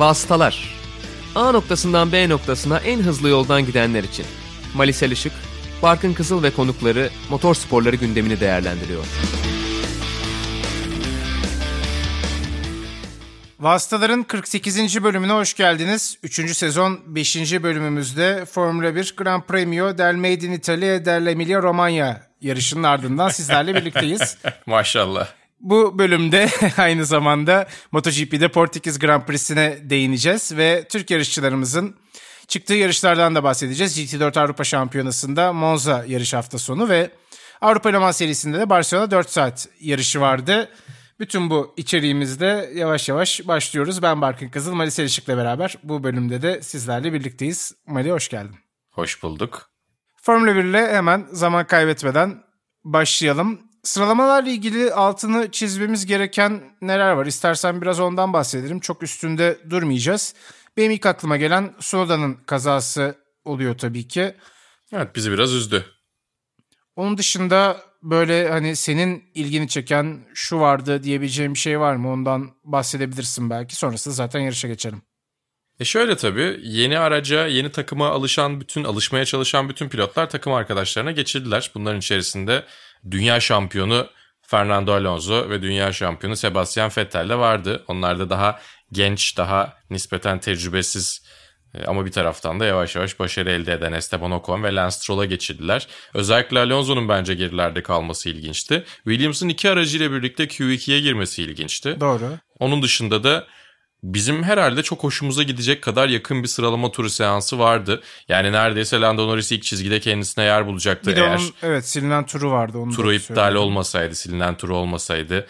Vasıtalar A noktasından B noktasına en hızlı yoldan gidenler için. Malisel Işık, Barkın Kızıl ve konukları motor sporları gündemini değerlendiriyor. Vasıtaların 48. bölümüne hoş geldiniz. 3. sezon 5. bölümümüzde Formula 1 Gran Premio del Made in Italia del Emilia Romagna yarışının ardından sizlerle birlikteyiz. Maşallah. Bu bölümde aynı zamanda MotoGP'de Portekiz Grand Prix'sine değineceğiz ve Türk yarışçılarımızın çıktığı yarışlardan da bahsedeceğiz. GT4 Avrupa Şampiyonası'nda Monza yarış hafta sonu ve Avrupa Le Mans serisinde de Barcelona 4 saat yarışı vardı. Bütün bu içeriğimizde yavaş yavaş başlıyoruz. Ben Barkın Kızıl, Mali Selişik'le beraber bu bölümde de sizlerle birlikteyiz. Mali hoş geldin. Hoş bulduk. Formula 1 ile hemen zaman kaybetmeden başlayalım. Sıralamalarla ilgili altını çizmemiz gereken neler var? İstersen biraz ondan bahsedelim. Çok üstünde durmayacağız. Benim ilk aklıma gelen Soda'nın kazası oluyor tabii ki. Evet bizi biraz üzdü. Onun dışında böyle hani senin ilgini çeken şu vardı diyebileceğim bir şey var mı? Ondan bahsedebilirsin belki. Sonrasında zaten yarışa geçelim. E şöyle tabii yeni araca, yeni takıma alışan bütün, alışmaya çalışan bütün pilotlar takım arkadaşlarına geçirdiler. Bunların içerisinde dünya şampiyonu Fernando Alonso ve dünya şampiyonu Sebastian Vettel de vardı. Onlar da daha genç, daha nispeten tecrübesiz e, ama bir taraftan da yavaş yavaş başarı elde eden Esteban Ocon ve Lance Stroll'a geçirdiler. Özellikle Alonso'nun bence gerilerde kalması ilginçti. Williams'ın iki aracıyla birlikte Q2'ye girmesi ilginçti. Doğru. Onun dışında da bizim herhalde çok hoşumuza gidecek kadar yakın bir sıralama turu seansı vardı. Yani neredeyse Lando Norris ilk çizgide kendisine yer bulacaktı Bir eğer onun evet silinen turu vardı. Onu turu iptal söyleyeyim. olmasaydı, silinen turu olmasaydı.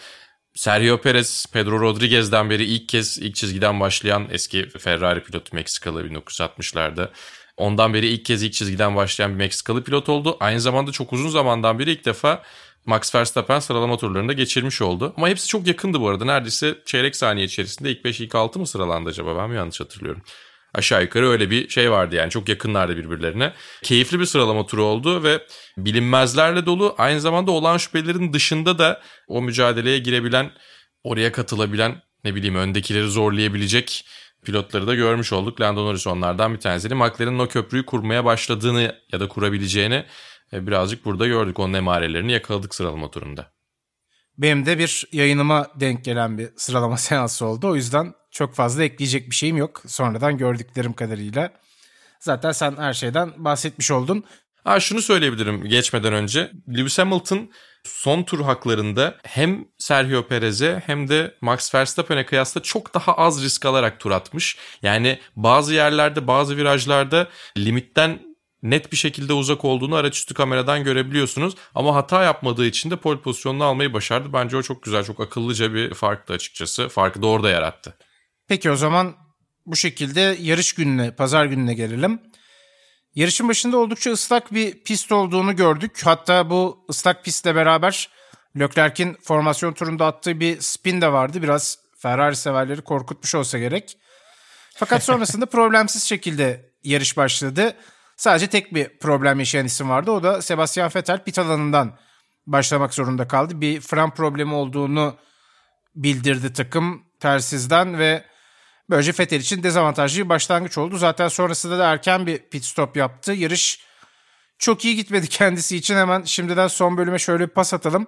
Sergio Perez, Pedro Rodriguez'den beri ilk kez ilk çizgiden başlayan eski Ferrari pilotu Meksikalı 1960'larda. Ondan beri ilk kez ilk çizgiden başlayan bir Meksikalı pilot oldu. Aynı zamanda çok uzun zamandan beri ilk defa Max Verstappen sıralama turlarında geçirmiş oldu. Ama hepsi çok yakındı bu arada. Neredeyse çeyrek saniye içerisinde ilk 5 ilk 6 mı sıralandı acaba? Ben mi yanlış hatırlıyorum? Aşağı yukarı öyle bir şey vardı yani çok yakınlardı birbirlerine. Keyifli bir sıralama turu oldu ve bilinmezlerle dolu aynı zamanda olan şüphelerin dışında da o mücadeleye girebilen, oraya katılabilen ne bileyim öndekileri zorlayabilecek pilotları da görmüş olduk. Lando Norris onlardan bir tanesi. McLaren'ın o köprüyü kurmaya başladığını ya da kurabileceğini birazcık burada gördük. Onun emarelerini yakaladık sıralama turunda. Benim de bir yayınıma denk gelen bir sıralama seansı oldu. O yüzden çok fazla ekleyecek bir şeyim yok. Sonradan gördüklerim kadarıyla. Zaten sen her şeyden bahsetmiş oldun. Ha şunu söyleyebilirim geçmeden önce. Lewis Hamilton son tur haklarında hem Sergio Perez'e hem de Max Verstappen'e kıyasla çok daha az risk alarak tur atmış. Yani bazı yerlerde bazı virajlarda limitten net bir şekilde uzak olduğunu araç üstü kameradan görebiliyorsunuz. Ama hata yapmadığı için de pole pozisyonunu almayı başardı. Bence o çok güzel, çok akıllıca bir farktı açıkçası. Farkı da orada yarattı. Peki o zaman bu şekilde yarış gününe, pazar gününe gelelim. Yarışın başında oldukça ıslak bir pist olduğunu gördük. Hatta bu ıslak pistle beraber Leclerc'in formasyon turunda attığı bir spin de vardı. Biraz Ferrari severleri korkutmuş olsa gerek. Fakat sonrasında problemsiz şekilde yarış başladı. Sadece tek bir problem yaşayan isim vardı. O da Sebastian Vettel pit alanından başlamak zorunda kaldı. Bir fren problemi olduğunu bildirdi takım telsizden ve böylece Vettel için dezavantajlı bir başlangıç oldu. Zaten sonrasında da erken bir pit stop yaptı. Yarış çok iyi gitmedi kendisi için. Hemen şimdiden son bölüme şöyle bir pas atalım.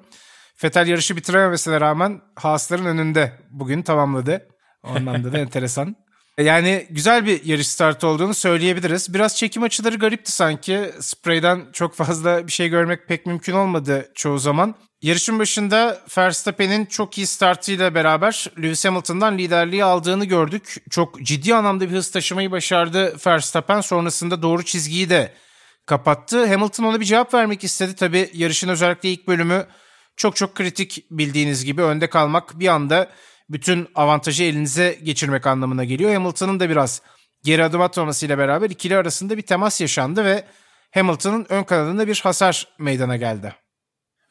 Vettel yarışı bitirememesine rağmen Haas'ların önünde bugün tamamladı. Ondan da enteresan. Yani güzel bir yarış startı olduğunu söyleyebiliriz. Biraz çekim açıları garipti sanki. Spray'den çok fazla bir şey görmek pek mümkün olmadı çoğu zaman. Yarışın başında Verstappen'in çok iyi startıyla beraber Lewis Hamilton'dan liderliği aldığını gördük. Çok ciddi anlamda bir hız taşımayı başardı Verstappen. Sonrasında doğru çizgiyi de kapattı. Hamilton ona bir cevap vermek istedi. Tabii yarışın özellikle ilk bölümü çok çok kritik bildiğiniz gibi önde kalmak bir anda bütün avantajı elinize geçirmek anlamına geliyor. Hamilton'ın da biraz geri adım atmamasıyla beraber ikili arasında bir temas yaşandı ve Hamilton'ın ön kanadında bir hasar meydana geldi.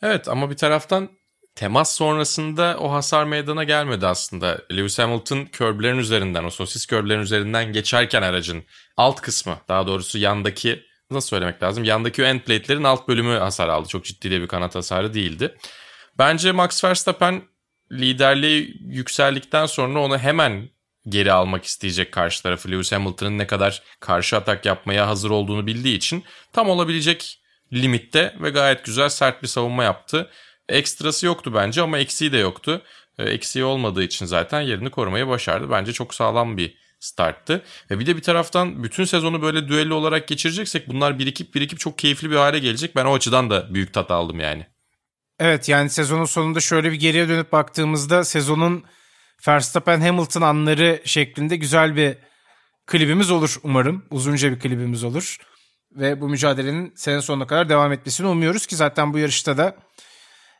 Evet ama bir taraftan temas sonrasında o hasar meydana gelmedi aslında. Lewis Hamilton körblerin üzerinden, o sosis körblerin üzerinden geçerken aracın alt kısmı, daha doğrusu yandaki nasıl söylemek lazım? Yandaki end plate'lerin alt bölümü hasar aldı. Çok ciddi de bir kanat hasarı değildi. Bence Max Verstappen liderliği yükseldikten sonra onu hemen geri almak isteyecek karşı tarafı. Lewis Hamilton'ın ne kadar karşı atak yapmaya hazır olduğunu bildiği için tam olabilecek limitte ve gayet güzel sert bir savunma yaptı. Ekstrası yoktu bence ama eksiği de yoktu. E, eksiği olmadığı için zaten yerini korumayı başardı. Bence çok sağlam bir starttı. Ve bir de bir taraftan bütün sezonu böyle düello olarak geçireceksek bunlar birikip birikip çok keyifli bir hale gelecek. Ben o açıdan da büyük tat aldım yani. Evet yani sezonun sonunda şöyle bir geriye dönüp baktığımızda sezonun Verstappen Hamilton anları şeklinde güzel bir klibimiz olur umarım. Uzunca bir klibimiz olur. Ve bu mücadelenin sene sonuna kadar devam etmesini umuyoruz ki zaten bu yarışta da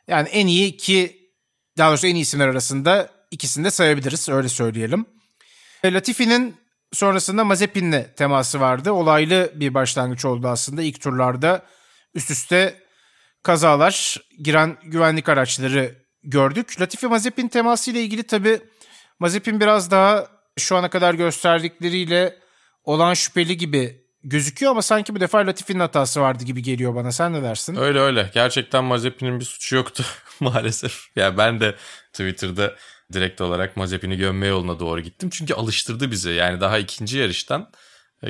yani en iyi iki daha doğrusu en iyi isimler arasında ikisini de sayabiliriz öyle söyleyelim. E, Latifi'nin sonrasında Mazepin'le teması vardı. Olaylı bir başlangıç oldu aslında ilk turlarda. Üst üste kazalar, giren güvenlik araçları gördük. Latifi Mazepin teması ile ilgili tabi Mazepin biraz daha şu ana kadar gösterdikleriyle olan şüpheli gibi gözüküyor ama sanki bu defa Latifi'nin hatası vardı gibi geliyor bana. Sen ne dersin? Öyle öyle. Gerçekten Mazepin'in bir suçu yoktu maalesef. Ya yani ben de Twitter'da direkt olarak Mazepin'i gömme yoluna doğru gittim. Çünkü alıştırdı bizi. Yani daha ikinci yarıştan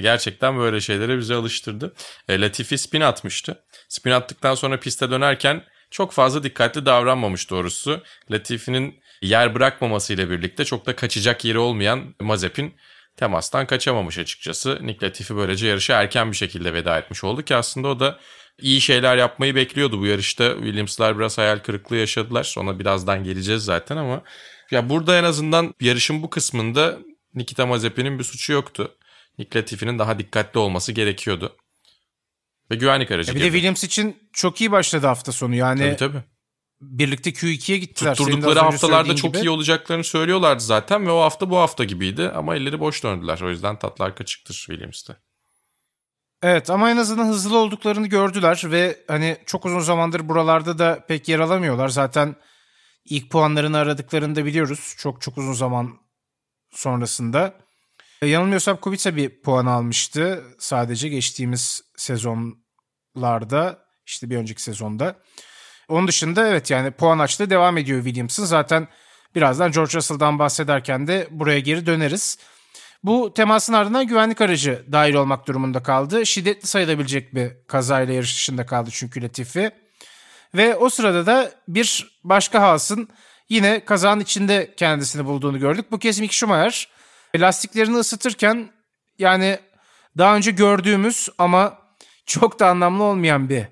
gerçekten böyle şeylere bizi alıştırdı. E, Latifi spin atmıştı. Spin attıktan sonra piste dönerken çok fazla dikkatli davranmamış doğrusu. Latifi'nin yer bırakmamasıyla birlikte çok da kaçacak yeri olmayan Mazepin temastan kaçamamış açıkçası. Nick Latifi böylece yarışa erken bir şekilde veda etmiş oldu ki aslında o da iyi şeyler yapmayı bekliyordu bu yarışta. Williams'lar biraz hayal kırıklığı yaşadılar. Ona birazdan geleceğiz zaten ama ya burada en azından yarışın bu kısmında Nikita Mazepin'in bir suçu yoktu. Nick Latifi'nin daha dikkatli olması gerekiyordu. Ve güvenlik aracı ya Bir de Williams için çok iyi başladı hafta sonu. Yani tabii, tabii. birlikte Q2'ye gittiler. Tutturdukları haftalarda çok gibi. iyi olacaklarını söylüyorlardı zaten ve o hafta bu hafta gibiydi ama elleri boş döndüler. O yüzden tatlar kaçıktır Williams'te. Evet ama en azından hızlı olduklarını gördüler ve hani çok uzun zamandır buralarda da pek yer alamıyorlar. Zaten ilk puanlarını aradıklarını da biliyoruz. Çok çok uzun zaman sonrasında. E, yanılmıyorsam Kubica bir puan almıştı sadece geçtiğimiz sezonlarda işte bir önceki sezonda. Onun dışında evet yani puan açtığı devam ediyor Williams'ın. Zaten birazdan George Russell'dan bahsederken de buraya geri döneriz. Bu temasın ardından güvenlik aracı dahil olmak durumunda kaldı. Şiddetli sayılabilecek bir kazayla yarış dışında kaldı çünkü Latifi. Ve o sırada da bir başka Haas'ın yine kazanın içinde kendisini bulduğunu gördük. Bu kez Mick Schumacher lastiklerini ısıtırken yani daha önce gördüğümüz ama çok da anlamlı olmayan bir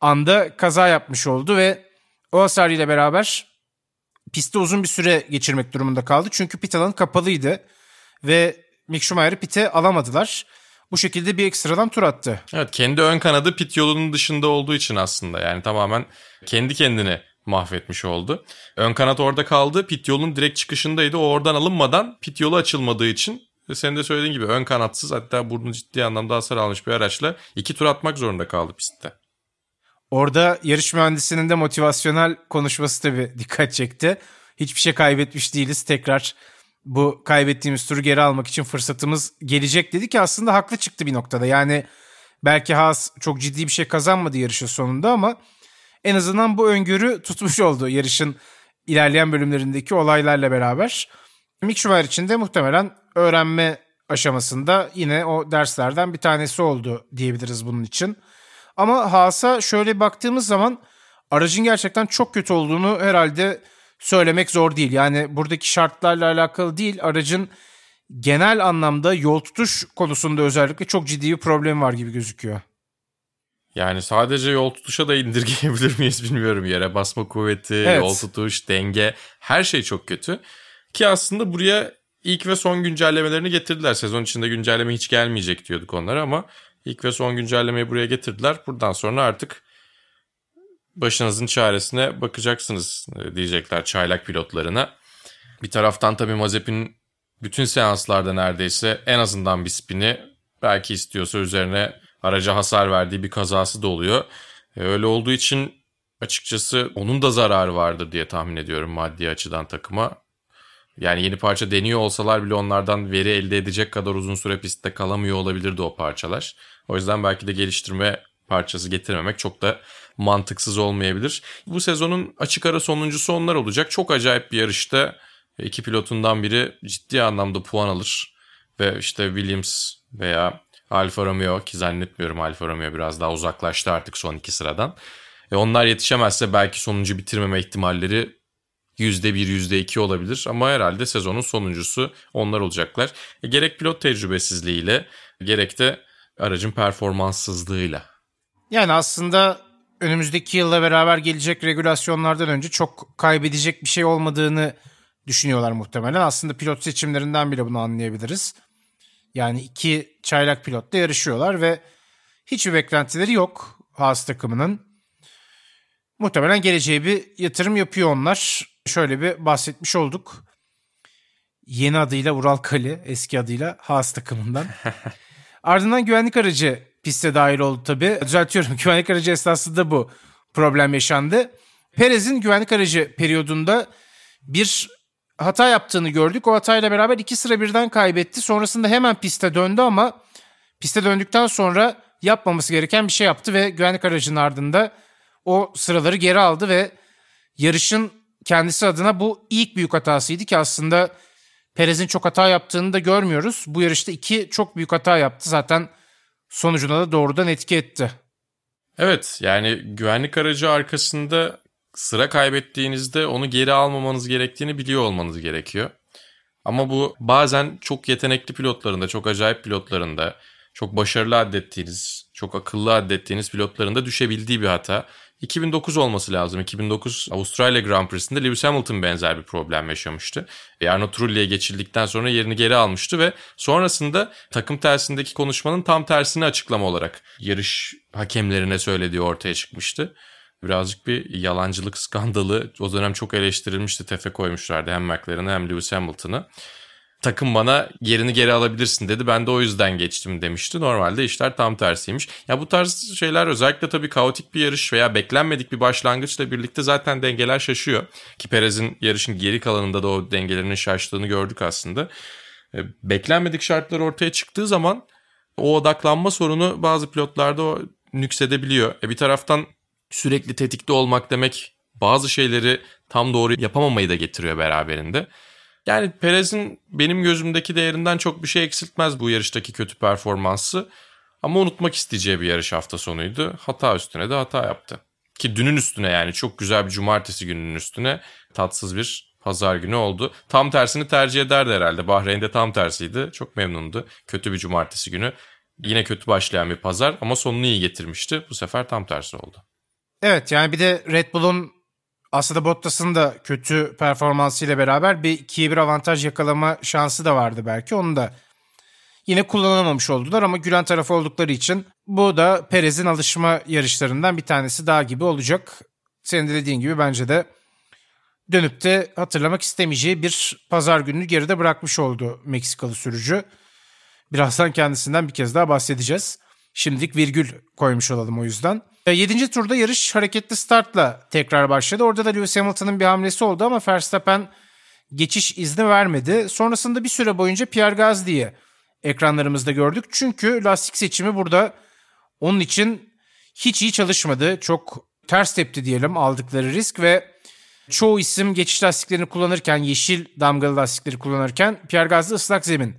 anda kaza yapmış oldu ve o hasar ile beraber pistte uzun bir süre geçirmek durumunda kaldı. Çünkü pit alanı kapalıydı ve Mick Schumacher'ı pite alamadılar. Bu şekilde bir ekstradan tur attı. Evet kendi ön kanadı pit yolunun dışında olduğu için aslında yani tamamen kendi kendine mahvetmiş oldu. Ön kanat orada kaldı. Pit yolun direkt çıkışındaydı. O oradan alınmadan pit yolu açılmadığı için senin de söylediğin gibi ön kanatsız hatta burnu ciddi anlamda hasar almış bir araçla iki tur atmak zorunda kaldı pistte. Orada yarış mühendisinin de motivasyonel konuşması tabii dikkat çekti. Hiçbir şey kaybetmiş değiliz. Tekrar bu kaybettiğimiz turu geri almak için fırsatımız gelecek dedi ki aslında haklı çıktı bir noktada. Yani belki Haas çok ciddi bir şey kazanmadı yarışın sonunda ama en azından bu öngörü tutmuş oldu yarışın ilerleyen bölümlerindeki olaylarla beraber. Mick Schumacher için de muhtemelen öğrenme aşamasında yine o derslerden bir tanesi oldu diyebiliriz bunun için. Ama Haas'a şöyle baktığımız zaman aracın gerçekten çok kötü olduğunu herhalde söylemek zor değil. Yani buradaki şartlarla alakalı değil aracın genel anlamda yol tutuş konusunda özellikle çok ciddi bir problem var gibi gözüküyor. Yani sadece yol tutuşa da indirgeyebilir miyiz bilmiyorum. Yere basma kuvveti, evet. yol tutuş, denge her şey çok kötü. Ki aslında buraya ilk ve son güncellemelerini getirdiler. Sezon içinde güncelleme hiç gelmeyecek diyorduk onlara ama ilk ve son güncellemeyi buraya getirdiler. Buradan sonra artık başınızın çaresine bakacaksınız e, diyecekler çaylak pilotlarına. Bir taraftan tabii Mazepin bütün seanslarda neredeyse en azından bir spini belki istiyorsa üzerine araca hasar verdiği bir kazası da oluyor. E, öyle olduğu için açıkçası onun da zararı vardır diye tahmin ediyorum maddi açıdan takıma. Yani yeni parça deniyor olsalar bile onlardan veri elde edecek kadar uzun süre pistte kalamıyor olabilirdi o parçalar. O yüzden belki de geliştirme parçası getirmemek çok da mantıksız olmayabilir. Bu sezonun açık ara sonuncusu onlar olacak. Çok acayip bir yarışta iki pilotundan biri ciddi anlamda puan alır ve işte Williams veya Alfa Romeo ki zannetmiyorum Alfa Romeo biraz daha uzaklaştı artık son iki sıradan. E onlar yetişemezse belki sonuncu bitirmeme ihtimalleri %1, %2 olabilir ama herhalde sezonun sonuncusu onlar olacaklar. E gerek pilot tecrübesizliğiyle gerek de aracın performanssızlığıyla. Yani aslında önümüzdeki yılla beraber gelecek regülasyonlardan önce çok kaybedecek bir şey olmadığını düşünüyorlar muhtemelen. Aslında pilot seçimlerinden bile bunu anlayabiliriz. Yani iki çaylak pilotla yarışıyorlar ve hiçbir beklentileri yok Haas takımının. Muhtemelen geleceğe bir yatırım yapıyor onlar. Şöyle bir bahsetmiş olduk. Yeni adıyla Ural Kali, eski adıyla Haas takımından. Ardından güvenlik aracı piste dahil oldu tabii. Düzeltiyorum güvenlik aracı esnasında bu problem yaşandı. Perez'in güvenlik aracı periyodunda bir hata yaptığını gördük. O hatayla beraber iki sıra birden kaybetti. Sonrasında hemen piste döndü ama piste döndükten sonra yapmaması gereken bir şey yaptı ve güvenlik aracının ardında o sıraları geri aldı ve yarışın kendisi adına bu ilk büyük hatasıydı ki aslında Perez'in çok hata yaptığını da görmüyoruz. Bu yarışta iki çok büyük hata yaptı. Zaten sonucuna da doğrudan etki etti. Evet yani güvenlik aracı arkasında sıra kaybettiğinizde onu geri almamanız gerektiğini biliyor olmanız gerekiyor. Ama bu bazen çok yetenekli pilotlarında, çok acayip pilotlarında, çok başarılı adettiğiniz, çok akıllı adettiğiniz pilotlarında düşebildiği bir hata. 2009 olması lazım. 2009 Avustralya Grand Prix'sinde Lewis Hamilton benzer bir problem yaşamıştı. Arno Trulli'ye geçildikten sonra yerini geri almıştı ve sonrasında takım tersindeki konuşmanın tam tersini açıklama olarak yarış hakemlerine söylediği ortaya çıkmıştı. Birazcık bir yalancılık skandalı. O dönem çok eleştirilmişti. Tefe koymuşlardı hem McLaren'ı hem Lewis Hamilton'ı takım bana yerini geri alabilirsin dedi. Ben de o yüzden geçtim demişti. Normalde işler tam tersiymiş. Ya bu tarz şeyler özellikle tabii kaotik bir yarış veya beklenmedik bir başlangıçla birlikte zaten dengeler şaşıyor. Ki Perez'in yarışın geri kalanında da o dengelerinin şaştığını gördük aslında. E, beklenmedik şartlar ortaya çıktığı zaman o odaklanma sorunu bazı pilotlarda o nüksedebiliyor. E bir taraftan sürekli tetikte olmak demek bazı şeyleri tam doğru yapamamayı da getiriyor beraberinde. Yani Perez'in benim gözümdeki değerinden çok bir şey eksiltmez bu yarıştaki kötü performansı. Ama unutmak isteyeceği bir yarış hafta sonuydu. Hata üstüne de hata yaptı. Ki dünün üstüne yani çok güzel bir cumartesi gününün üstüne tatsız bir pazar günü oldu. Tam tersini tercih ederdi herhalde. Bahreyn'de tam tersiydi. Çok memnundu. Kötü bir cumartesi günü. Yine kötü başlayan bir pazar ama sonunu iyi getirmişti. Bu sefer tam tersi oldu. Evet yani bir de Red Bull'un aslında Bottas'ın da kötü performansıyla beraber bir 2'ye 1 avantaj yakalama şansı da vardı belki. Onu da yine kullanamamış oldular ama gülen tarafı oldukları için bu da Perez'in alışma yarışlarından bir tanesi daha gibi olacak. Senin de dediğin gibi bence de dönüp de hatırlamak istemeyeceği bir pazar gününü geride bırakmış oldu Meksikalı sürücü. Birazdan kendisinden bir kez daha bahsedeceğiz. Şimdilik virgül koymuş olalım o yüzden. 7. E, turda yarış hareketli startla tekrar başladı. Orada da Lewis Hamilton'ın bir hamlesi oldu ama Verstappen geçiş izni vermedi. Sonrasında bir süre boyunca Pierre Gasly'yi ekranlarımızda gördük. Çünkü lastik seçimi burada onun için hiç iyi çalışmadı. Çok ters tepti diyelim aldıkları risk ve çoğu isim geçiş lastiklerini kullanırken, yeşil damgalı lastikleri kullanırken Pierre Gasly ıslak zemin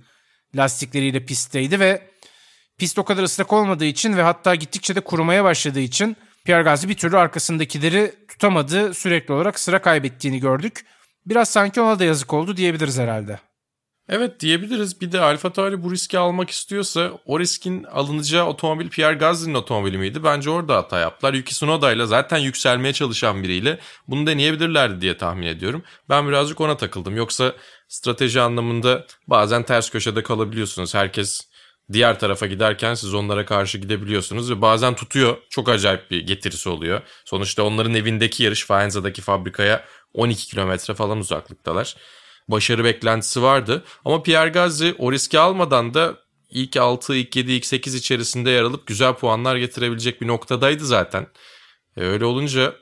lastikleriyle pistteydi ve Pist o kadar ıslak olmadığı için ve hatta gittikçe de kurumaya başladığı için Pierre Gasly bir türlü arkasındakileri tutamadı. Sürekli olarak sıra kaybettiğini gördük. Biraz sanki ona da yazık oldu diyebiliriz herhalde. Evet diyebiliriz. Bir de Alfa Tauri bu riski almak istiyorsa o riskin alınacağı otomobil Pierre Gasly'nin otomobili miydi? Bence orada hata yaptılar. Yuki Tsunoda ile zaten yükselmeye çalışan biriyle bunu deneyebilirlerdi diye tahmin ediyorum. Ben birazcık ona takıldım. Yoksa strateji anlamında bazen ters köşede kalabiliyorsunuz. Herkes diğer tarafa giderken siz onlara karşı gidebiliyorsunuz ve bazen tutuyor. Çok acayip bir getirisi oluyor. Sonuçta onların evindeki yarış Faenza'daki fabrikaya 12 kilometre falan uzaklıktalar. Başarı beklentisi vardı ama Pierre Gasly o riski almadan da ilk 6, ilk 7, ilk 8 içerisinde yer alıp güzel puanlar getirebilecek bir noktadaydı zaten. E öyle olunca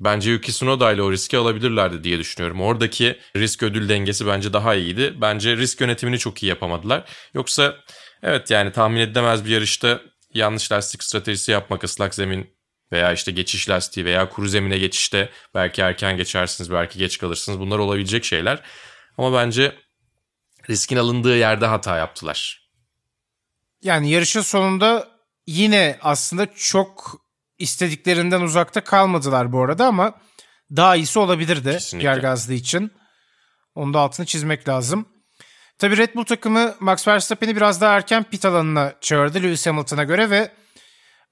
bence Yuki Tsunoda ile o riski alabilirlerdi diye düşünüyorum. Oradaki risk ödül dengesi bence daha iyiydi. Bence risk yönetimini çok iyi yapamadılar. Yoksa Evet yani tahmin edilemez bir yarışta yanlış lastik stratejisi yapmak ıslak zemin veya işte geçiş lastiği veya kuru zemine geçişte belki erken geçersiniz belki geç kalırsınız bunlar olabilecek şeyler. Ama bence riskin alındığı yerde hata yaptılar. Yani yarışın sonunda yine aslında çok istediklerinden uzakta kalmadılar bu arada ama daha iyisi olabilirdi Kesinlikle. Gergazlı için. Onu da altını çizmek lazım. Tabii Red Bull takımı Max Verstappen'i biraz daha erken pit alanına çağırdı Lewis Hamilton'a göre ve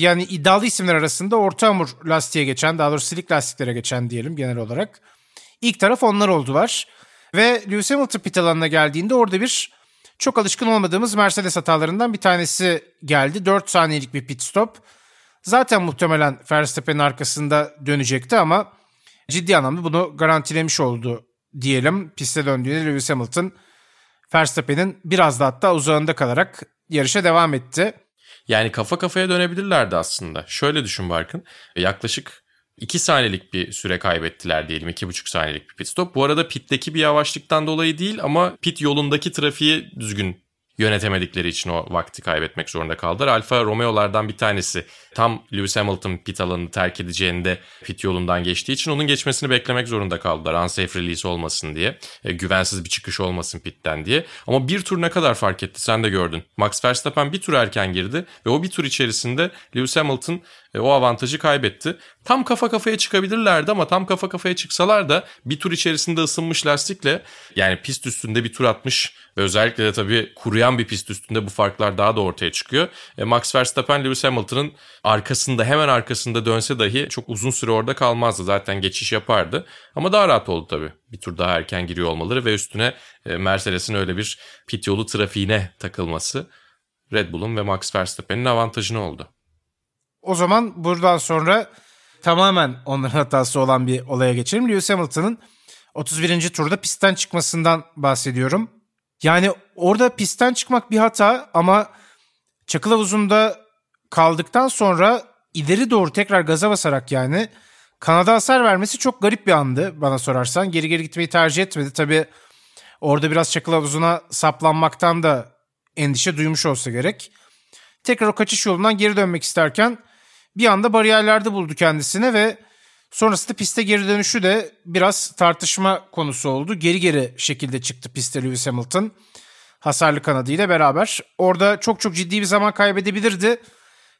yani iddialı isimler arasında orta hamur lastiğe geçen, daha doğrusu silik lastiklere geçen diyelim genel olarak. İlk taraf onlar oldular. Ve Lewis Hamilton pit alanına geldiğinde orada bir çok alışkın olmadığımız Mercedes hatalarından bir tanesi geldi. 4 saniyelik bir pit stop. Zaten muhtemelen Verstappen'in arkasında dönecekti ama ciddi anlamda bunu garantilemiş oldu diyelim. Piste döndüğünde Lewis Hamilton Verstappen'in biraz da hatta uzağında kalarak yarışa devam etti. Yani kafa kafaya dönebilirlerdi aslında. Şöyle düşün Barkın. Yaklaşık 2 saniyelik bir süre kaybettiler diyelim. 2,5 saniyelik bir pit stop. Bu arada pitteki bir yavaşlıktan dolayı değil ama pit yolundaki trafiği düzgün yönetemedikleri için o vakti kaybetmek zorunda kaldılar. Alfa Romeo'lardan bir tanesi tam Lewis Hamilton pit alanını terk edeceğinde pit yolundan geçtiği için onun geçmesini beklemek zorunda kaldılar. Unsafe release olmasın diye. E, güvensiz bir çıkış olmasın pitten diye. Ama bir tur ne kadar fark etti sen de gördün. Max Verstappen bir tur erken girdi ve o bir tur içerisinde Lewis Hamilton e, o avantajı kaybetti. Tam kafa kafaya çıkabilirlerdi ama tam kafa kafaya çıksalar da bir tur içerisinde ısınmış lastikle yani pist üstünde bir tur atmış ve özellikle de tabii kuruyan bir pist üstünde bu farklar daha da ortaya çıkıyor. E, Max Verstappen Lewis Hamilton'ın arkasında hemen arkasında dönse dahi çok uzun süre orada kalmazdı. Zaten geçiş yapardı. Ama daha rahat oldu tabii. Bir tur daha erken giriyor olmaları ve üstüne e, Mercedes'in öyle bir pit yolu trafiğine takılması Red Bull'un ve Max Verstappen'in avantajını oldu. O zaman buradan sonra tamamen onların hatası olan bir olaya geçelim. Lewis Hamilton'ın 31. turda pistten çıkmasından bahsediyorum. Yani orada pistten çıkmak bir hata ama çakıl havuzunda kaldıktan sonra ileri doğru tekrar gaza basarak yani kanada hasar vermesi çok garip bir andı bana sorarsan. Geri geri gitmeyi tercih etmedi. Tabi orada biraz çakıl havuzuna saplanmaktan da endişe duymuş olsa gerek. Tekrar o kaçış yolundan geri dönmek isterken bir anda bariyerlerde buldu kendisine ve sonrasında piste geri dönüşü de biraz tartışma konusu oldu. Geri geri şekilde çıktı piste Lewis Hamilton hasarlı kanadıyla beraber. Orada çok çok ciddi bir zaman kaybedebilirdi.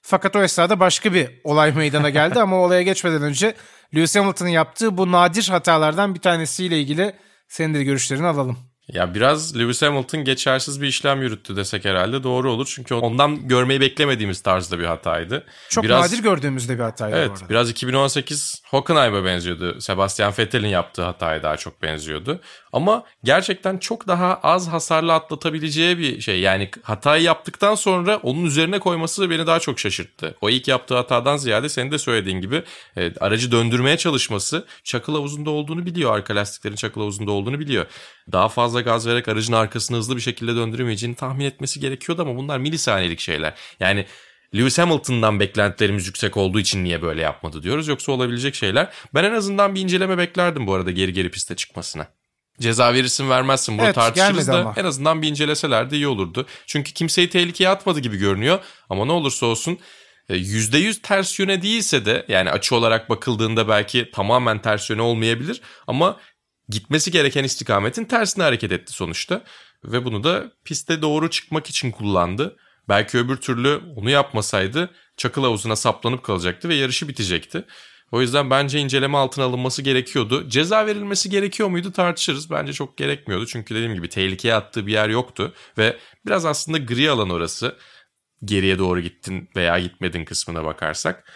Fakat o esnada başka bir olay meydana geldi ama olaya geçmeden önce Lewis Hamilton'ın yaptığı bu nadir hatalardan bir tanesiyle ilgili senin de görüşlerini alalım. Ya biraz Lewis Hamilton geçersiz bir işlem yürüttü desek herhalde doğru olur. Çünkü ondan görmeyi beklemediğimiz tarzda bir hataydı. Çok biraz, nadir gördüğümüzde bir hataydı Evet bu biraz 2018 Hockenheim'a benziyordu. Sebastian Vettel'in yaptığı hataya daha çok benziyordu. Ama gerçekten çok daha az hasarlı atlatabileceği bir şey. Yani hatayı yaptıktan sonra onun üzerine koyması beni daha çok şaşırttı. O ilk yaptığı hatadan ziyade senin de söylediğin gibi evet, aracı döndürmeye çalışması çakıl havuzunda olduğunu biliyor. Arka lastiklerin çakıl havuzunda olduğunu biliyor. Daha fazla gaz vererek aracın arkasını hızlı bir şekilde döndüremeyeceğini tahmin etmesi gerekiyordu ama bunlar milisaniyelik şeyler. Yani Lewis Hamilton'dan beklentilerimiz yüksek olduğu için niye böyle yapmadı diyoruz. Yoksa olabilecek şeyler. Ben en azından bir inceleme beklerdim bu arada geri geri piste çıkmasına. Ceza verirsin vermezsin bunu Evet, tartışırız da ama. en azından bir inceleseler de iyi olurdu. Çünkü kimseyi tehlikeye atmadı gibi görünüyor ama ne olursa olsun e, %100 ters yöne değilse de yani açı olarak bakıldığında belki tamamen ters yöne olmayabilir ama gitmesi gereken istikametin tersine hareket etti sonuçta. Ve bunu da piste doğru çıkmak için kullandı. Belki öbür türlü onu yapmasaydı çakıl havuzuna saplanıp kalacaktı ve yarışı bitecekti. O yüzden bence inceleme altına alınması gerekiyordu. Ceza verilmesi gerekiyor muydu tartışırız. Bence çok gerekmiyordu. Çünkü dediğim gibi tehlikeye attığı bir yer yoktu. Ve biraz aslında gri alan orası. Geriye doğru gittin veya gitmedin kısmına bakarsak.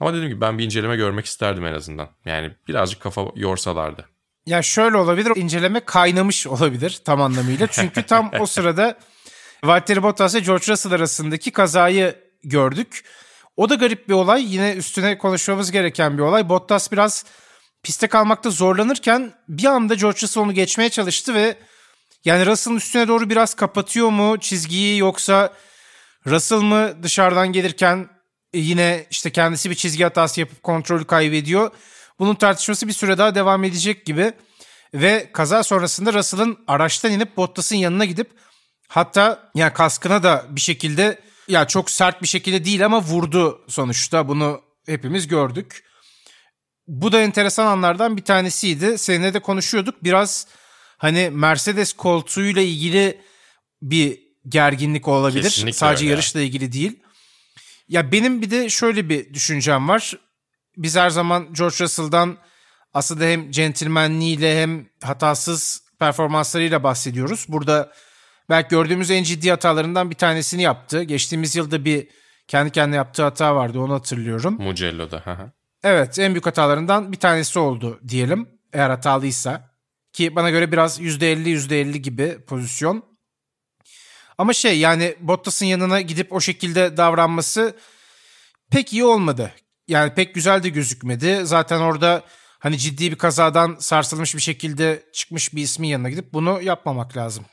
Ama dediğim gibi ben bir inceleme görmek isterdim en azından. Yani birazcık kafa yorsalardı. Ya şöyle olabilir, inceleme kaynamış olabilir tam anlamıyla. Çünkü tam o sırada Valtteri Bottas ve George Russell arasındaki kazayı gördük. O da garip bir olay. Yine üstüne konuşmamız gereken bir olay. Bottas biraz piste kalmakta zorlanırken bir anda George Russell onu geçmeye çalıştı ve yani Russell'ın üstüne doğru biraz kapatıyor mu çizgiyi yoksa Russell mı dışarıdan gelirken yine işte kendisi bir çizgi hatası yapıp kontrolü kaybediyor. Bunun tartışması bir süre daha devam edecek gibi. Ve kaza sonrasında Russell'ın araçtan inip Bottas'ın yanına gidip hatta ya kaskına da bir şekilde ya çok sert bir şekilde değil ama vurdu sonuçta. Bunu hepimiz gördük. Bu da enteresan anlardan bir tanesiydi. Seninle de konuşuyorduk. Biraz hani Mercedes koltuğuyla ilgili bir gerginlik olabilir. Kesinlikle Sadece öyle. yarışla ilgili değil. Ya benim bir de şöyle bir düşüncem var. Biz her zaman George Russell'dan aslında hem centilmenliğiyle hem hatasız performanslarıyla bahsediyoruz. Burada belki gördüğümüz en ciddi hatalarından bir tanesini yaptı. Geçtiğimiz yılda bir kendi kendine yaptığı hata vardı onu hatırlıyorum. Mugello'da. Evet en büyük hatalarından bir tanesi oldu diyelim eğer hatalıysa. Ki bana göre biraz %50 %50 gibi pozisyon. Ama şey yani Bottas'ın yanına gidip o şekilde davranması pek iyi olmadı. Yani pek güzel de gözükmedi. Zaten orada hani ciddi bir kazadan sarsılmış bir şekilde çıkmış bir ismin yanına gidip bunu yapmamak lazım.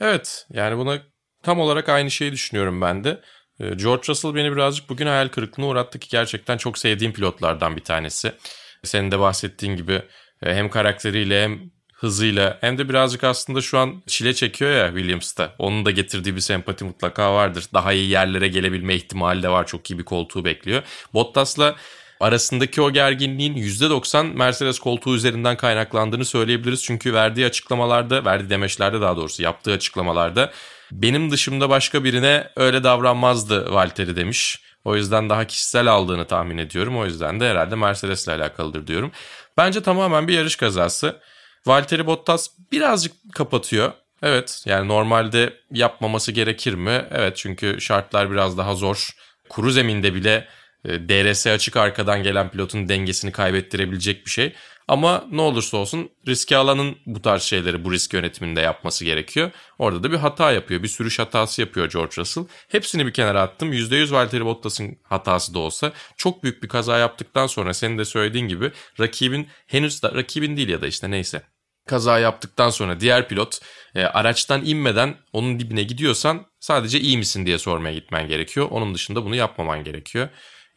Evet yani buna tam olarak aynı şeyi düşünüyorum ben de. Ee, George Russell beni birazcık bugün hayal kırıklığına uğrattı ki gerçekten çok sevdiğim pilotlardan bir tanesi. Senin de bahsettiğin gibi e, hem karakteriyle hem hızıyla hem de birazcık aslında şu an çile çekiyor ya Williams'ta. Onun da getirdiği bir sempati mutlaka vardır. Daha iyi yerlere gelebilme ihtimali de var. Çok iyi bir koltuğu bekliyor. Bottas'la arasındaki o gerginliğin %90 Mercedes koltuğu üzerinden kaynaklandığını söyleyebiliriz. Çünkü verdiği açıklamalarda, verdiği demeçlerde daha doğrusu yaptığı açıklamalarda benim dışımda başka birine öyle davranmazdı Valtteri demiş. O yüzden daha kişisel aldığını tahmin ediyorum. O yüzden de herhalde Mercedes'le alakalıdır diyorum. Bence tamamen bir yarış kazası. Valtteri Bottas birazcık kapatıyor. Evet yani normalde yapmaması gerekir mi? Evet çünkü şartlar biraz daha zor. Kuru zeminde bile e, DRS açık arkadan gelen pilotun dengesini kaybettirebilecek bir şey. Ama ne olursa olsun riske alanın bu tarz şeyleri bu risk yönetiminde yapması gerekiyor. Orada da bir hata yapıyor. Bir sürüş hatası yapıyor George Russell. Hepsini bir kenara attım. %100 Valtteri Bottas'ın hatası da olsa çok büyük bir kaza yaptıktan sonra senin de söylediğin gibi rakibin henüz da rakibin değil ya da işte neyse kaza yaptıktan sonra diğer pilot e, araçtan inmeden onun dibine gidiyorsan sadece iyi misin diye sormaya gitmen gerekiyor. Onun dışında bunu yapmaman gerekiyor.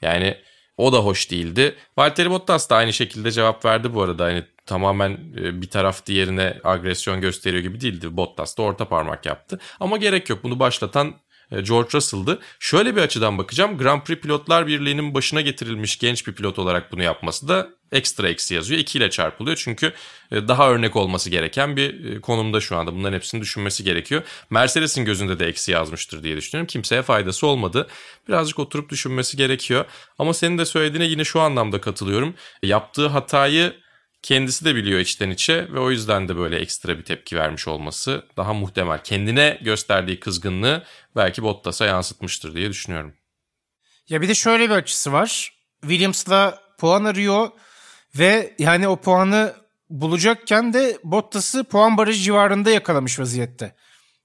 Yani o da hoş değildi. Valtteri Bottas da aynı şekilde cevap verdi bu arada. Hani tamamen e, bir taraf diğerine agresyon gösteriyor gibi değildi. Bottas da orta parmak yaptı. Ama gerek yok. Bunu başlatan e, George Russell'dı. Şöyle bir açıdan bakacağım. Grand Prix Pilotlar Birliği'nin başına getirilmiş genç bir pilot olarak bunu yapması da ekstra eksi yazıyor. 2 ile çarpılıyor çünkü e, daha örnek olması gereken bir e, konumda şu anda. Bunların hepsini düşünmesi gerekiyor. Mercedes'in gözünde de eksi yazmıştır diye düşünüyorum. Kimseye faydası olmadı. Birazcık oturup düşünmesi gerekiyor. Ama senin de söylediğine yine şu anlamda katılıyorum. Yaptığı hatayı kendisi de biliyor içten içe ve o yüzden de böyle ekstra bir tepki vermiş olması daha muhtemel. Kendine gösterdiği kızgınlığı belki Bottas'a yansıtmıştır diye düşünüyorum. Ya bir de şöyle bir açısı var. Williams'la puan arıyor ve yani o puanı bulacakken de Bottas'ı puan barajı civarında yakalamış vaziyette.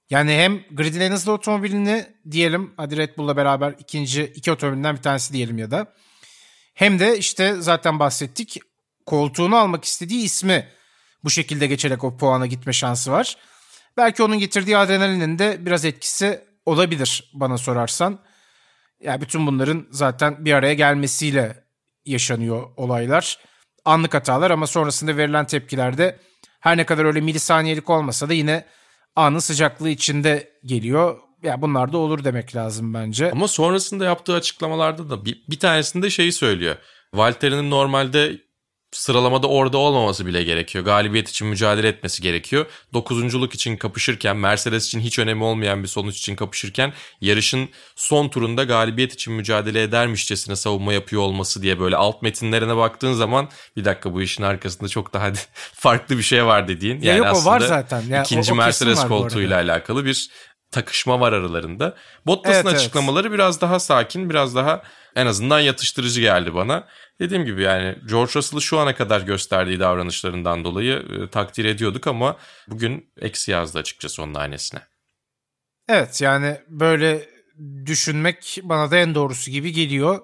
Yani hem gridin en hızlı otomobilini diyelim hadi Red Bull'la beraber ikinci iki otomobilinden bir tanesi diyelim ya da hem de işte zaten bahsettik koltuğunu almak istediği ismi bu şekilde geçerek o puana gitme şansı var. Belki onun getirdiği adrenalinin de biraz etkisi olabilir bana sorarsan. Ya yani bütün bunların zaten bir araya gelmesiyle yaşanıyor olaylar. Anlık hatalar ama sonrasında verilen tepkilerde her ne kadar öyle milisaniyelik olmasa da yine anın sıcaklığı içinde geliyor. Ya bunlar da olur demek lazım bence. Ama sonrasında yaptığı açıklamalarda da bir, bir tanesinde şeyi söylüyor. Valtteri'nin normalde sıralamada orada olmaması bile gerekiyor. Galibiyet için mücadele etmesi gerekiyor. Dokuzunculuk için kapışırken, Mercedes için hiç önemi olmayan bir sonuç için kapışırken yarışın son turunda galibiyet için mücadele edermişçesine savunma yapıyor olması diye böyle alt metinlerine baktığın zaman bir dakika bu işin arkasında çok daha farklı bir şey var dediğin. Yani ya yok o var zaten. Ya, ikinci o, o Mercedes koltuğuyla alakalı bir takışma var aralarında. Bottas'ın Evet, evet. açıklamaları biraz daha sakin, biraz daha en azından yatıştırıcı geldi bana. Dediğim gibi yani George Russell'ı şu ana kadar gösterdiği davranışlarından dolayı e, takdir ediyorduk ama bugün eksi yazdı açıkçası onun hanesine. Evet yani böyle düşünmek bana da en doğrusu gibi geliyor.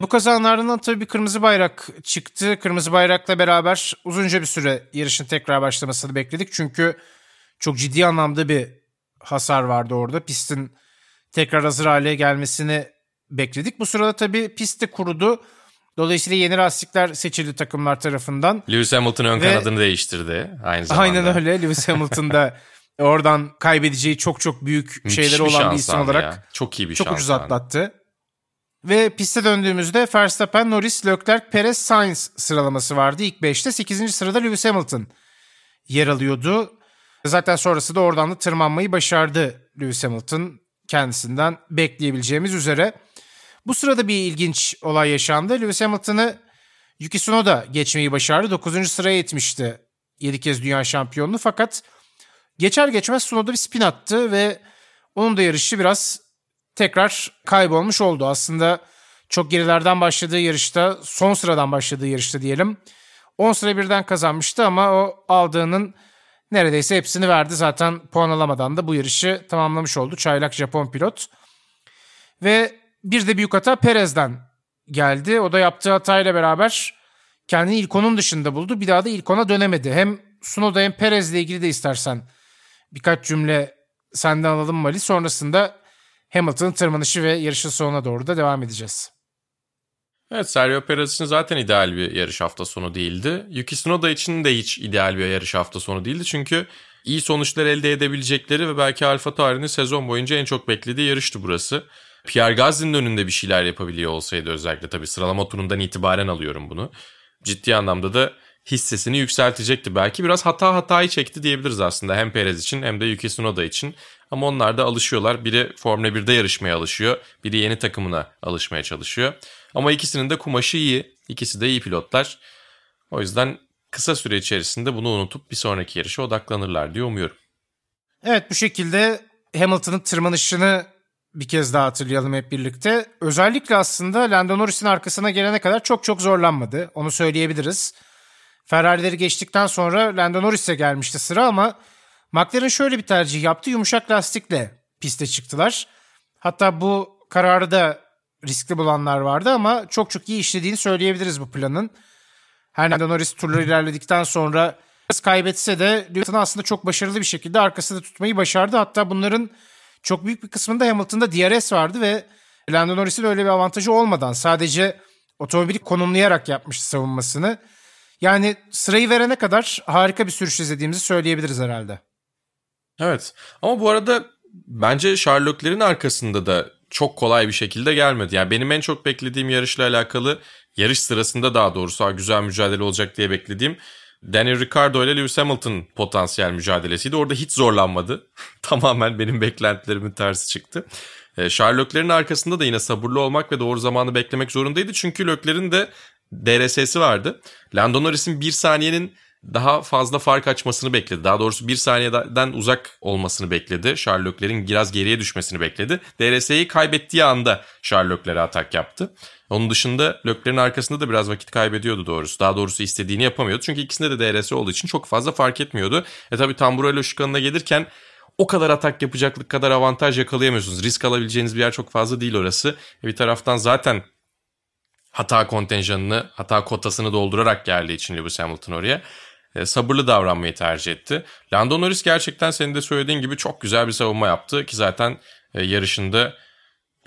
Bu kazanlardan tabii bir kırmızı bayrak çıktı. Kırmızı bayrakla beraber uzunca bir süre yarışın tekrar başlamasını bekledik. Çünkü çok ciddi anlamda bir hasar vardı orada. Pistin tekrar hazır hale gelmesini bekledik. Bu sırada tabii pist de kurudu. Dolayısıyla yeni lastikler seçildi takımlar tarafından. Lewis Hamilton ön Ve- kanadını değiştirdi aynı zamanda. Aynen öyle. Lewis Hamilton da oradan kaybedeceği çok çok büyük Müthiş şeyleri bir olan bir isim olarak ya. Çok iyi bir çok ucuz atlattı. Ve piste döndüğümüzde Verstappen, Norris, Leclerc, Perez, Sainz sıralaması vardı. İlk 5'te 8. sırada Lewis Hamilton yer alıyordu. Zaten sonrası da oradan da tırmanmayı başardı Lewis Hamilton kendisinden bekleyebileceğimiz üzere. Bu sırada bir ilginç olay yaşandı. Lewis Hamilton'ı Yuki Tsunoda geçmeyi başardı. 9. sıraya yetmişti 7 kez dünya şampiyonluğu fakat geçer geçmez Tsunoda bir spin attı ve onun da yarışı biraz tekrar kaybolmuş oldu. Aslında çok gerilerden başladığı yarışta, son sıradan başladığı yarışta diyelim. 10 sıra birden kazanmıştı ama o aldığının neredeyse hepsini verdi. Zaten puan alamadan da bu yarışı tamamlamış oldu. Çaylak Japon pilot. Ve bir de büyük hata Perez'den geldi. O da yaptığı hatayla beraber kendini ilk onun dışında buldu. Bir daha da ilk ona dönemedi. Hem Sunoda hem Perez'le ilgili de istersen birkaç cümle senden alalım Mali. Sonrasında Hamilton'ın tırmanışı ve yarışın sonuna doğru da devam edeceğiz. Evet Sergio Perez için zaten ideal bir yarış hafta sonu değildi. Yuki Tsunoda için de hiç ideal bir yarış hafta sonu değildi. Çünkü iyi sonuçlar elde edebilecekleri ve belki Alfa Tauri'nin sezon boyunca en çok beklediği yarıştı burası. Pierre Gasly'nin önünde bir şeyler yapabiliyor olsaydı özellikle tabii sıralama turundan itibaren alıyorum bunu. Ciddi anlamda da hissesini yükseltecekti. Belki biraz hata hatayı çekti diyebiliriz aslında hem Perez için hem de Yuki Tsunoda için. Ama onlar da alışıyorlar. Biri Formula 1'de yarışmaya alışıyor. Biri yeni takımına alışmaya çalışıyor. Ama ikisinin de kumaşı iyi. İkisi de iyi pilotlar. O yüzden kısa süre içerisinde bunu unutup bir sonraki yarışa odaklanırlar diye umuyorum. Evet bu şekilde Hamilton'ın tırmanışını bir kez daha hatırlayalım hep birlikte. Özellikle aslında Lando Norris'in arkasına gelene kadar çok çok zorlanmadı. Onu söyleyebiliriz. Ferrari'leri geçtikten sonra Lando Norris'e gelmişti sıra ama McLaren şöyle bir tercih yaptı. Yumuşak lastikle piste çıktılar. Hatta bu kararı da riskli bulanlar vardı ama çok çok iyi işlediğini söyleyebiliriz bu planın. Her Lando Norris turları ilerledikten sonra kaybetse de Lewis aslında çok başarılı bir şekilde arkasında tutmayı başardı. Hatta bunların çok büyük bir kısmında Hamilton'da DRS vardı ve Lando Norris'in öyle bir avantajı olmadan sadece otomobili konumlayarak yapmıştı savunmasını. Yani sırayı verene kadar harika bir sürüş izlediğimizi söyleyebiliriz herhalde. Evet ama bu arada bence Sherlock'lerin arkasında da çok kolay bir şekilde gelmedi. Yani benim en çok beklediğim yarışla alakalı yarış sırasında daha doğrusu güzel mücadele olacak diye beklediğim Daniel Ricciardo ile Lewis Hamilton potansiyel mücadelesiydi. Orada hiç zorlanmadı. Tamamen benim beklentilerimin tersi çıktı. E, Sherlock'lerin arkasında da yine sabırlı olmak ve doğru zamanı beklemek zorundaydı. Çünkü Lökler'in de DRS'si vardı. Lando Norris'in bir saniyenin daha fazla fark açmasını bekledi. Daha doğrusu bir saniyeden uzak olmasını bekledi. Sherlock'lerin biraz geriye düşmesini bekledi. DRS'yi kaybettiği anda Sherlock'lere atak yaptı. Onun dışında Lökler'in arkasında da biraz vakit kaybediyordu doğrusu. Daha doğrusu istediğini yapamıyordu. Çünkü ikisinde de DRS olduğu için çok fazla fark etmiyordu. E tabi Tamburello şıkanına gelirken o kadar atak yapacaklık kadar avantaj yakalayamıyorsunuz. Risk alabileceğiniz bir yer çok fazla değil orası. E bir taraftan zaten hata kontenjanını, hata kotasını doldurarak geldiği için Lewis Hamilton oraya e, sabırlı davranmayı tercih etti. Lando Norris gerçekten senin de söylediğin gibi çok güzel bir savunma yaptı ki zaten e, yarışında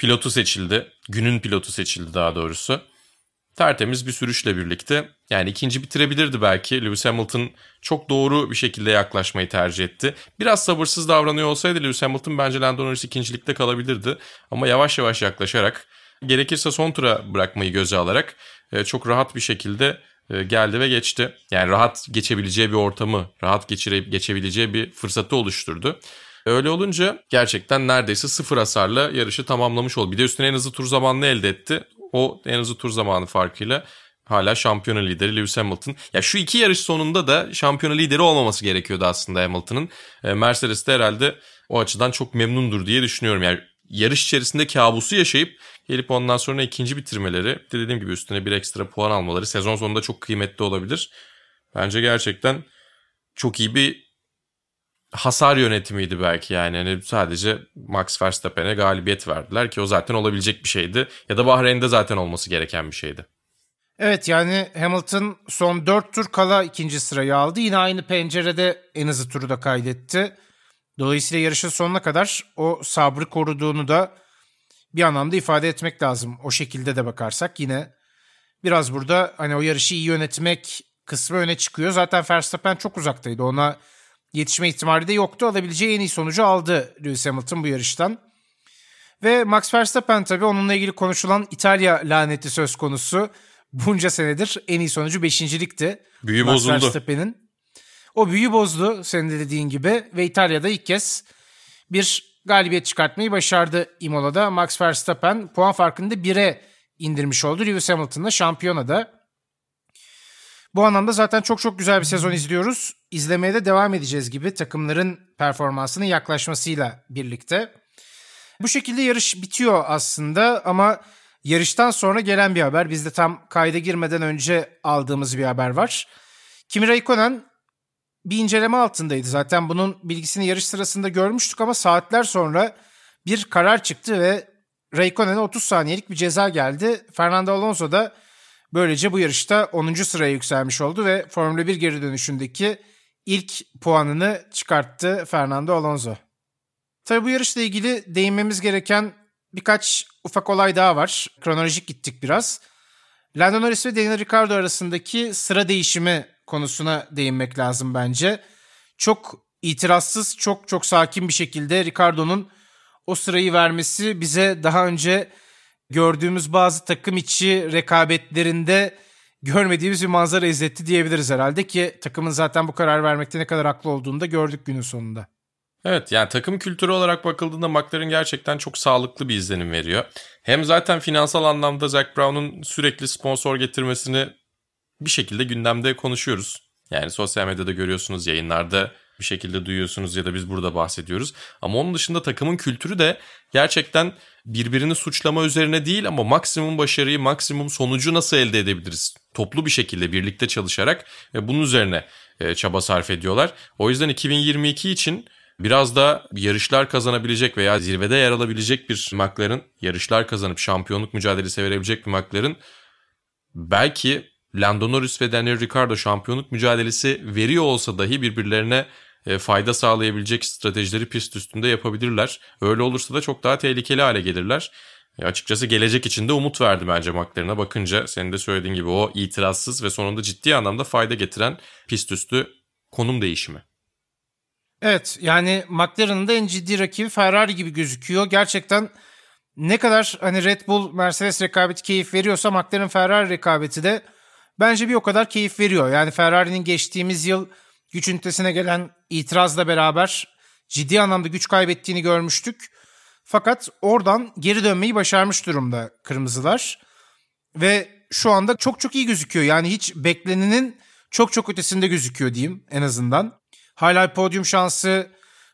pilotu seçildi. Günün pilotu seçildi daha doğrusu. Tertemiz bir sürüşle birlikte yani ikinci bitirebilirdi belki. Lewis Hamilton çok doğru bir şekilde yaklaşmayı tercih etti. Biraz sabırsız davranıyor olsaydı Lewis Hamilton bence Lando Norris ikincilikte kalabilirdi. Ama yavaş yavaş yaklaşarak gerekirse son tura bırakmayı göze alarak e, çok rahat bir şekilde e, geldi ve geçti. Yani rahat geçebileceği bir ortamı, rahat geçire, geçebileceği bir fırsatı oluşturdu. Öyle olunca gerçekten neredeyse sıfır hasarla yarışı tamamlamış oldu. Bir de üstüne en hızlı tur zamanını elde etti. O en hızlı tur zamanı farkıyla hala şampiyona lideri Lewis Hamilton. Ya şu iki yarış sonunda da şampiyona lideri olmaması gerekiyordu aslında Hamilton'ın. E, Mercedes de herhalde o açıdan çok memnundur diye düşünüyorum. Yani yarış içerisinde kabusu yaşayıp gelip ondan sonra ikinci bitirmeleri, de dediğim gibi üstüne bir ekstra puan almaları sezon sonunda çok kıymetli olabilir. Bence gerçekten çok iyi bir hasar yönetimiydi belki yani. yani sadece Max Verstappen'e galibiyet verdiler ki o zaten olabilecek bir şeydi. Ya da Bahreyn'de zaten olması gereken bir şeydi. Evet yani Hamilton son 4 tur kala ikinci sırayı aldı. Yine aynı pencerede en hızlı turu da kaydetti. Dolayısıyla yarışın sonuna kadar o sabrı koruduğunu da bir anlamda ifade etmek lazım. O şekilde de bakarsak yine biraz burada hani o yarışı iyi yönetmek kısmı öne çıkıyor. Zaten Verstappen çok uzaktaydı. Ona yetişme ihtimali de yoktu. Alabileceği en iyi sonucu aldı Lewis Hamilton bu yarıştan. Ve Max Verstappen tabii onunla ilgili konuşulan İtalya laneti söz konusu. Bunca senedir en iyi sonucu beşincilikti. Büyü Max bozuldu. Verstappen'in. o büyü bozdu senin de dediğin gibi ve İtalya'da ilk kez bir galibiyet çıkartmayı başardı Imola'da. Max Verstappen puan farkını da 1'e indirmiş oldu. Lewis Hamilton'la şampiyonada. Bu anlamda zaten çok çok güzel bir sezon izliyoruz. İzlemeye de devam edeceğiz gibi takımların performansının yaklaşmasıyla birlikte. Bu şekilde yarış bitiyor aslında ama yarıştan sonra gelen bir haber. Biz de tam kayda girmeden önce aldığımız bir haber var. Kimi Raikkonen bir inceleme altındaydı. Zaten bunun bilgisini yarış sırasında görmüştük ama saatler sonra bir karar çıktı ve Raikkonen'e 30 saniyelik bir ceza geldi. Fernando Alonso da böylece bu yarışta 10. sıraya yükselmiş oldu ve Formula 1 geri dönüşündeki ilk puanını çıkarttı Fernando Alonso. Tabii bu yarışla ilgili değinmemiz gereken birkaç ufak olay daha var. Kronolojik gittik biraz. Lando Norris ve Daniel Ricciardo arasındaki sıra değişimi konusuna değinmek lazım bence. Çok itirazsız, çok çok sakin bir şekilde Ricardo'nun o sırayı vermesi bize daha önce gördüğümüz bazı takım içi rekabetlerinde görmediğimiz bir manzara izletti diyebiliriz herhalde ki takımın zaten bu karar vermekte ne kadar haklı olduğunu da gördük günün sonunda. Evet yani takım kültürü olarak bakıldığında McLaren gerçekten çok sağlıklı bir izlenim veriyor. Hem zaten finansal anlamda Zac Brown'un sürekli sponsor getirmesini bir şekilde gündemde konuşuyoruz. Yani sosyal medyada görüyorsunuz, yayınlarda bir şekilde duyuyorsunuz ya da biz burada bahsediyoruz. Ama onun dışında takımın kültürü de gerçekten birbirini suçlama üzerine değil ama maksimum başarıyı, maksimum sonucu nasıl elde edebiliriz? Toplu bir şekilde birlikte çalışarak ve bunun üzerine e, çaba sarf ediyorlar. O yüzden 2022 için biraz da yarışlar kazanabilecek veya zirvede yer alabilecek bir McLaren, yarışlar kazanıp şampiyonluk mücadelesi verebilecek bir McLaren belki Lando Norris ve Daniel Ricciardo şampiyonluk mücadelesi veriyor olsa dahi birbirlerine e, fayda sağlayabilecek stratejileri pist üstünde yapabilirler. Öyle olursa da çok daha tehlikeli hale gelirler. E açıkçası gelecek için de umut verdi bence McLaren'a bakınca. Senin de söylediğin gibi o itirazsız ve sonunda ciddi anlamda fayda getiren pist üstü konum değişimi. Evet yani McLaren'ın da en ciddi rakibi Ferrari gibi gözüküyor. Gerçekten ne kadar hani Red Bull Mercedes rekabeti keyif veriyorsa McLaren Ferrari rekabeti de bence bir o kadar keyif veriyor. Yani Ferrari'nin geçtiğimiz yıl güç ünitesine gelen itirazla beraber ciddi anlamda güç kaybettiğini görmüştük. Fakat oradan geri dönmeyi başarmış durumda kırmızılar. Ve şu anda çok çok iyi gözüküyor. Yani hiç beklenenin çok çok ötesinde gözüküyor diyeyim en azından. Hala podyum şansı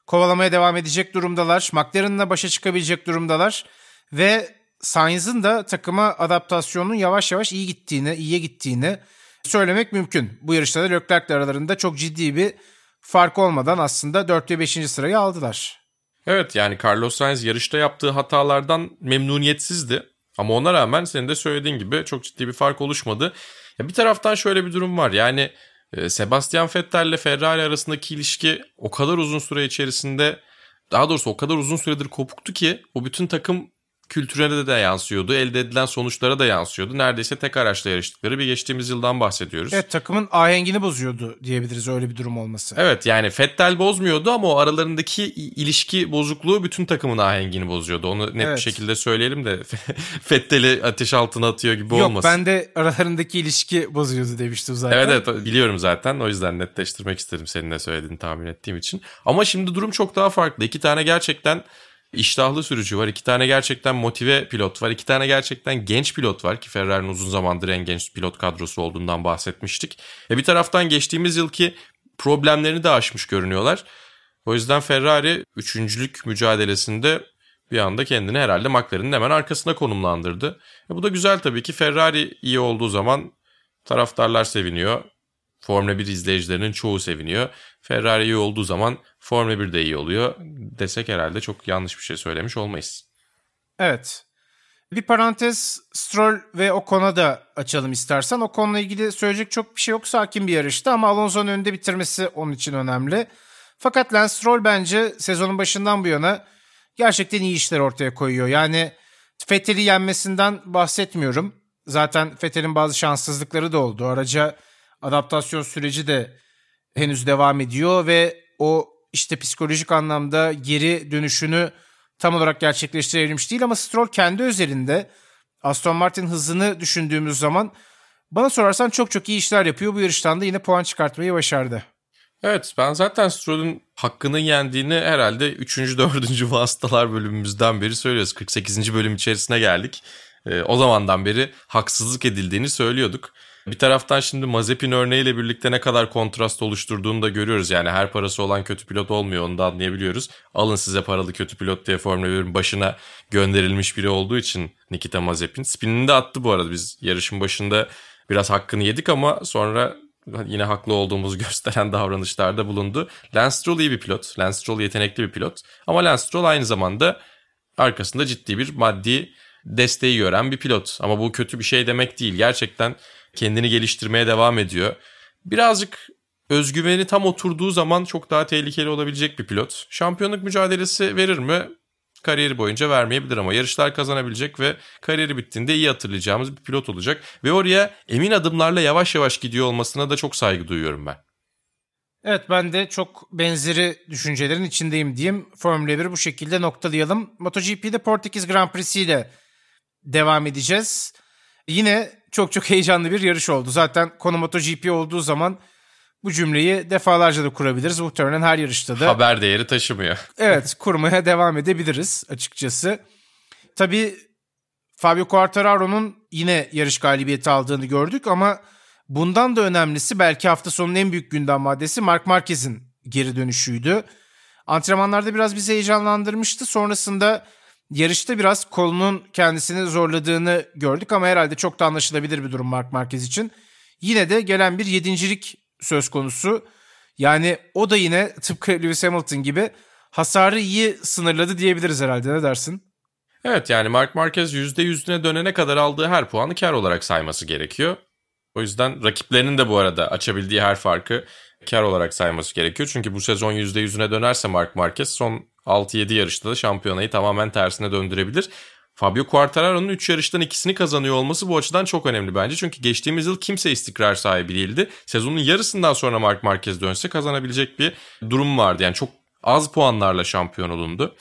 kovalamaya devam edecek durumdalar. McLaren'la başa çıkabilecek durumdalar. Ve Sainz'ın da takıma adaptasyonunun yavaş yavaş iyi gittiğini, iyiye gittiğini söylemek mümkün. Bu yarışta da Leclerc'le aralarında çok ciddi bir fark olmadan aslında 4 ve 5. sırayı aldılar. Evet yani Carlos Sainz yarışta yaptığı hatalardan memnuniyetsizdi. Ama ona rağmen senin de söylediğin gibi çok ciddi bir fark oluşmadı. Ya bir taraftan şöyle bir durum var. Yani e, Sebastian Vettel ile Ferrari arasındaki ilişki o kadar uzun süre içerisinde daha doğrusu o kadar uzun süredir kopuktu ki o bütün takım kültürüne de yansıyordu. Elde edilen sonuçlara da yansıyordu. Neredeyse tek araçla yarıştıkları bir geçtiğimiz yıldan bahsediyoruz. Evet takımın ahengini bozuyordu diyebiliriz öyle bir durum olması. Evet yani Fettel bozmuyordu ama o aralarındaki ilişki bozukluğu bütün takımın ahengini bozuyordu. Onu net evet. bir şekilde söyleyelim de Fettel'i ateş altına atıyor gibi Yok, olmasın. Yok ben de aralarındaki ilişki bozuyordu demiştim zaten. Evet evet biliyorum zaten o yüzden netleştirmek istedim senin ne söylediğini tahmin ettiğim için. Ama şimdi durum çok daha farklı. İki tane gerçekten iştahlı sürücü var. İki tane gerçekten motive pilot var. İki tane gerçekten genç pilot var ki Ferrari'nin uzun zamandır en genç pilot kadrosu olduğundan bahsetmiştik. E bir taraftan geçtiğimiz yılki problemlerini de aşmış görünüyorlar. O yüzden Ferrari üçüncülük mücadelesinde bir anda kendini herhalde McLaren'in hemen arkasına konumlandırdı. E bu da güzel tabii ki Ferrari iyi olduğu zaman taraftarlar seviniyor. Formula 1 izleyicilerinin çoğu seviniyor. Ferrari iyi olduğu zaman Formula 1 de iyi oluyor desek herhalde çok yanlış bir şey söylemiş olmayız. Evet. Bir parantez Stroll ve Ocon'a da açalım istersen. Ocon'la ilgili söyleyecek çok bir şey yok. Sakin bir yarıştı ama Alonso'nun önünde bitirmesi onun için önemli. Fakat Lance Stroll bence sezonun başından bu yana gerçekten iyi işler ortaya koyuyor. Yani Vettel'i yenmesinden bahsetmiyorum. Zaten Vettel'in bazı şanssızlıkları da oldu. Araca adaptasyon süreci de henüz devam ediyor ve o işte psikolojik anlamda geri dönüşünü tam olarak gerçekleştirebilmiş değil ama Stroll kendi özelinde Aston Martin hızını düşündüğümüz zaman bana sorarsan çok çok iyi işler yapıyor. Bu yarıştan da yine puan çıkartmayı başardı. Evet ben zaten Stroll'ün hakkının yendiğini herhalde 3. 4. vasıtalar bölümümüzden beri söylüyoruz. 48. bölüm içerisine geldik. Ee, o zamandan beri haksızlık edildiğini söylüyorduk. Bir taraftan şimdi Mazepin örneğiyle birlikte ne kadar kontrast oluşturduğunu da görüyoruz. Yani her parası olan kötü pilot olmuyor onu da anlayabiliyoruz. Alın size paralı kötü pilot diye Formula 1'in başına gönderilmiş biri olduğu için Nikita Mazepin. Spinini de attı bu arada biz yarışın başında biraz hakkını yedik ama sonra yine haklı olduğumuzu gösteren davranışlarda bulundu. Lance Stroll iyi bir pilot. Lance Stroll yetenekli bir pilot. Ama Lance Stroll aynı zamanda arkasında ciddi bir maddi desteği gören bir pilot. Ama bu kötü bir şey demek değil. Gerçekten kendini geliştirmeye devam ediyor. Birazcık özgüveni tam oturduğu zaman çok daha tehlikeli olabilecek bir pilot. Şampiyonluk mücadelesi verir mi? Kariyeri boyunca vermeyebilir ama yarışlar kazanabilecek ve kariyeri bittiğinde iyi hatırlayacağımız bir pilot olacak. Ve oraya emin adımlarla yavaş yavaş gidiyor olmasına da çok saygı duyuyorum ben. Evet ben de çok benzeri düşüncelerin içindeyim diyeyim. Formula 1 bu şekilde noktalayalım. MotoGP'de Portekiz Grand Prix'si ile devam edeceğiz. Yine çok çok heyecanlı bir yarış oldu. Zaten konu MotoGP olduğu zaman bu cümleyi defalarca da kurabiliriz. Muhtemelen her yarışta da. Haber değeri taşımıyor. evet kurmaya devam edebiliriz açıkçası. Tabii Fabio Quartararo'nun yine yarış galibiyeti aldığını gördük ama bundan da önemlisi belki hafta sonunun en büyük gündem maddesi Mark Marquez'in geri dönüşüydü. Antrenmanlarda biraz bizi heyecanlandırmıştı. Sonrasında yarışta biraz kolunun kendisini zorladığını gördük ama herhalde çok da anlaşılabilir bir durum Mark Marquez için. Yine de gelen bir yedincilik söz konusu. Yani o da yine tıpkı Lewis Hamilton gibi hasarı iyi sınırladı diyebiliriz herhalde ne dersin? Evet yani Mark Marquez %100'üne dönene kadar aldığı her puanı kar olarak sayması gerekiyor. O yüzden rakiplerinin de bu arada açabildiği her farkı kar olarak sayması gerekiyor. Çünkü bu sezon %100'üne dönerse Mark Marquez son 6-7 yarışta da şampiyonayı tamamen tersine döndürebilir. Fabio Quartararo'nun 3 yarıştan ikisini kazanıyor olması bu açıdan çok önemli bence. Çünkü geçtiğimiz yıl kimse istikrar sahibi değildi. Sezonun yarısından sonra Mark Marquez dönse kazanabilecek bir durum vardı. Yani çok az puanlarla şampiyon olundu.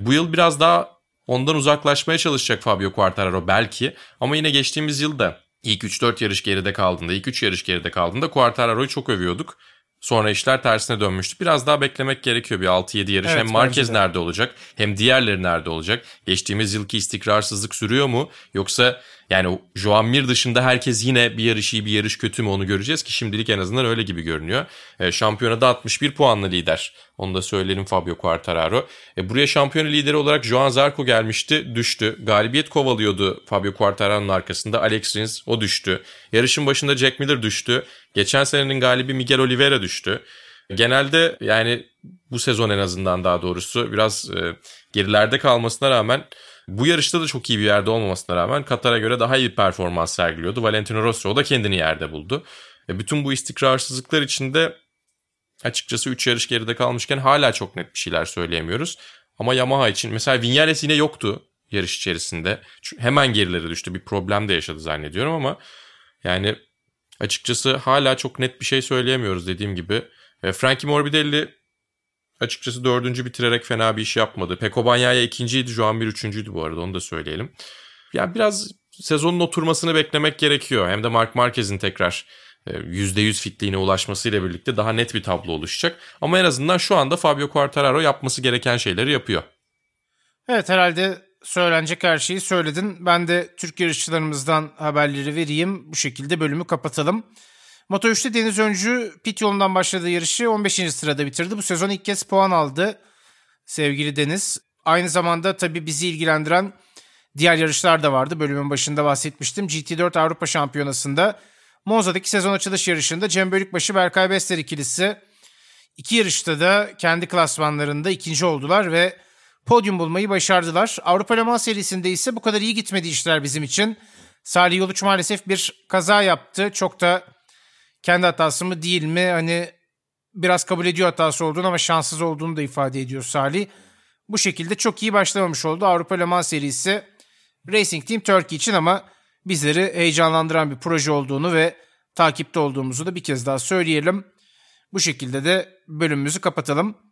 Bu yıl biraz daha ondan uzaklaşmaya çalışacak Fabio Quartararo belki. Ama yine geçtiğimiz yılda ilk 3-4 yarış geride kaldığında, ilk 3 yarış geride kaldığında Quartararo'yu çok övüyorduk. Sonra işler tersine dönmüştü. Biraz daha beklemek gerekiyor bir 6-7 yarış. Evet, hem Marquez nerede olacak hem diğerleri nerede olacak? Geçtiğimiz yılki istikrarsızlık sürüyor mu? Yoksa yani Joan Mir dışında herkes yine bir yarış iyi bir yarış kötü mü onu göreceğiz ki şimdilik en azından öyle gibi görünüyor. E, şampiyonada 61 puanlı lider. Onu da söyleyelim Fabio Quartararo. E, buraya şampiyon lideri olarak Joan Zarco gelmişti düştü. Galibiyet kovalıyordu Fabio Quartararo'nun arkasında. Alex Rins o düştü. Yarışın başında Jack Miller düştü. Geçen senenin galibi Miguel Oliveira düştü. Genelde yani bu sezon en azından daha doğrusu biraz e, gerilerde kalmasına rağmen bu yarışta da çok iyi bir yerde olmamasına rağmen Katar'a göre daha iyi bir performans sergiliyordu. Valentino Rossi o da kendini yerde buldu. E bütün bu istikrarsızlıklar içinde açıkçası 3 yarış geride kalmışken hala çok net bir şeyler söyleyemiyoruz. Ama Yamaha için mesela Vinales yine yoktu yarış içerisinde. Hemen gerilere düştü. Bir problem de yaşadı zannediyorum ama yani açıkçası hala çok net bir şey söyleyemiyoruz dediğim gibi. E, Frankie Morbidelli açıkçası dördüncü bitirerek fena bir iş yapmadı. Peko Banyaya ikinciydi, Joan bir üçüncüydü bu arada onu da söyleyelim. Yani biraz sezonun oturmasını beklemek gerekiyor. Hem de Mark Marquez'in tekrar %100 e, fitliğine ulaşmasıyla birlikte daha net bir tablo oluşacak. Ama en azından şu anda Fabio Quartararo yapması gereken şeyleri yapıyor. Evet herhalde söylenecek her şeyi söyledin. Ben de Türk yarışçılarımızdan haberleri vereyim. Bu şekilde bölümü kapatalım. Moto 3'te Deniz Öncü pit yolundan başladığı yarışı 15. sırada bitirdi. Bu sezon ilk kez puan aldı sevgili Deniz. Aynı zamanda tabii bizi ilgilendiren diğer yarışlar da vardı. Bölümün başında bahsetmiştim. GT4 Avrupa Şampiyonası'nda Monza'daki sezon açılış yarışında Cem Bölükbaşı Berkay Bester ikilisi iki yarışta da kendi klasmanlarında ikinci oldular ve podyum bulmayı başardılar. Avrupa Le Mans serisinde ise bu kadar iyi gitmedi işler bizim için. Salih Yoluç maalesef bir kaza yaptı. Çok da kendi hatası mı değil mi? Hani biraz kabul ediyor hatası olduğunu ama şanssız olduğunu da ifade ediyor Salih. Bu şekilde çok iyi başlamamış oldu Avrupa Le Mans serisi Racing Team Turkey için ama bizleri heyecanlandıran bir proje olduğunu ve takipte olduğumuzu da bir kez daha söyleyelim. Bu şekilde de bölümümüzü kapatalım.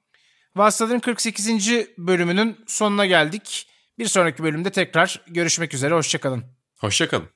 Vasıtaların 48. bölümünün sonuna geldik. Bir sonraki bölümde tekrar görüşmek üzere. Hoşçakalın. Hoşçakalın.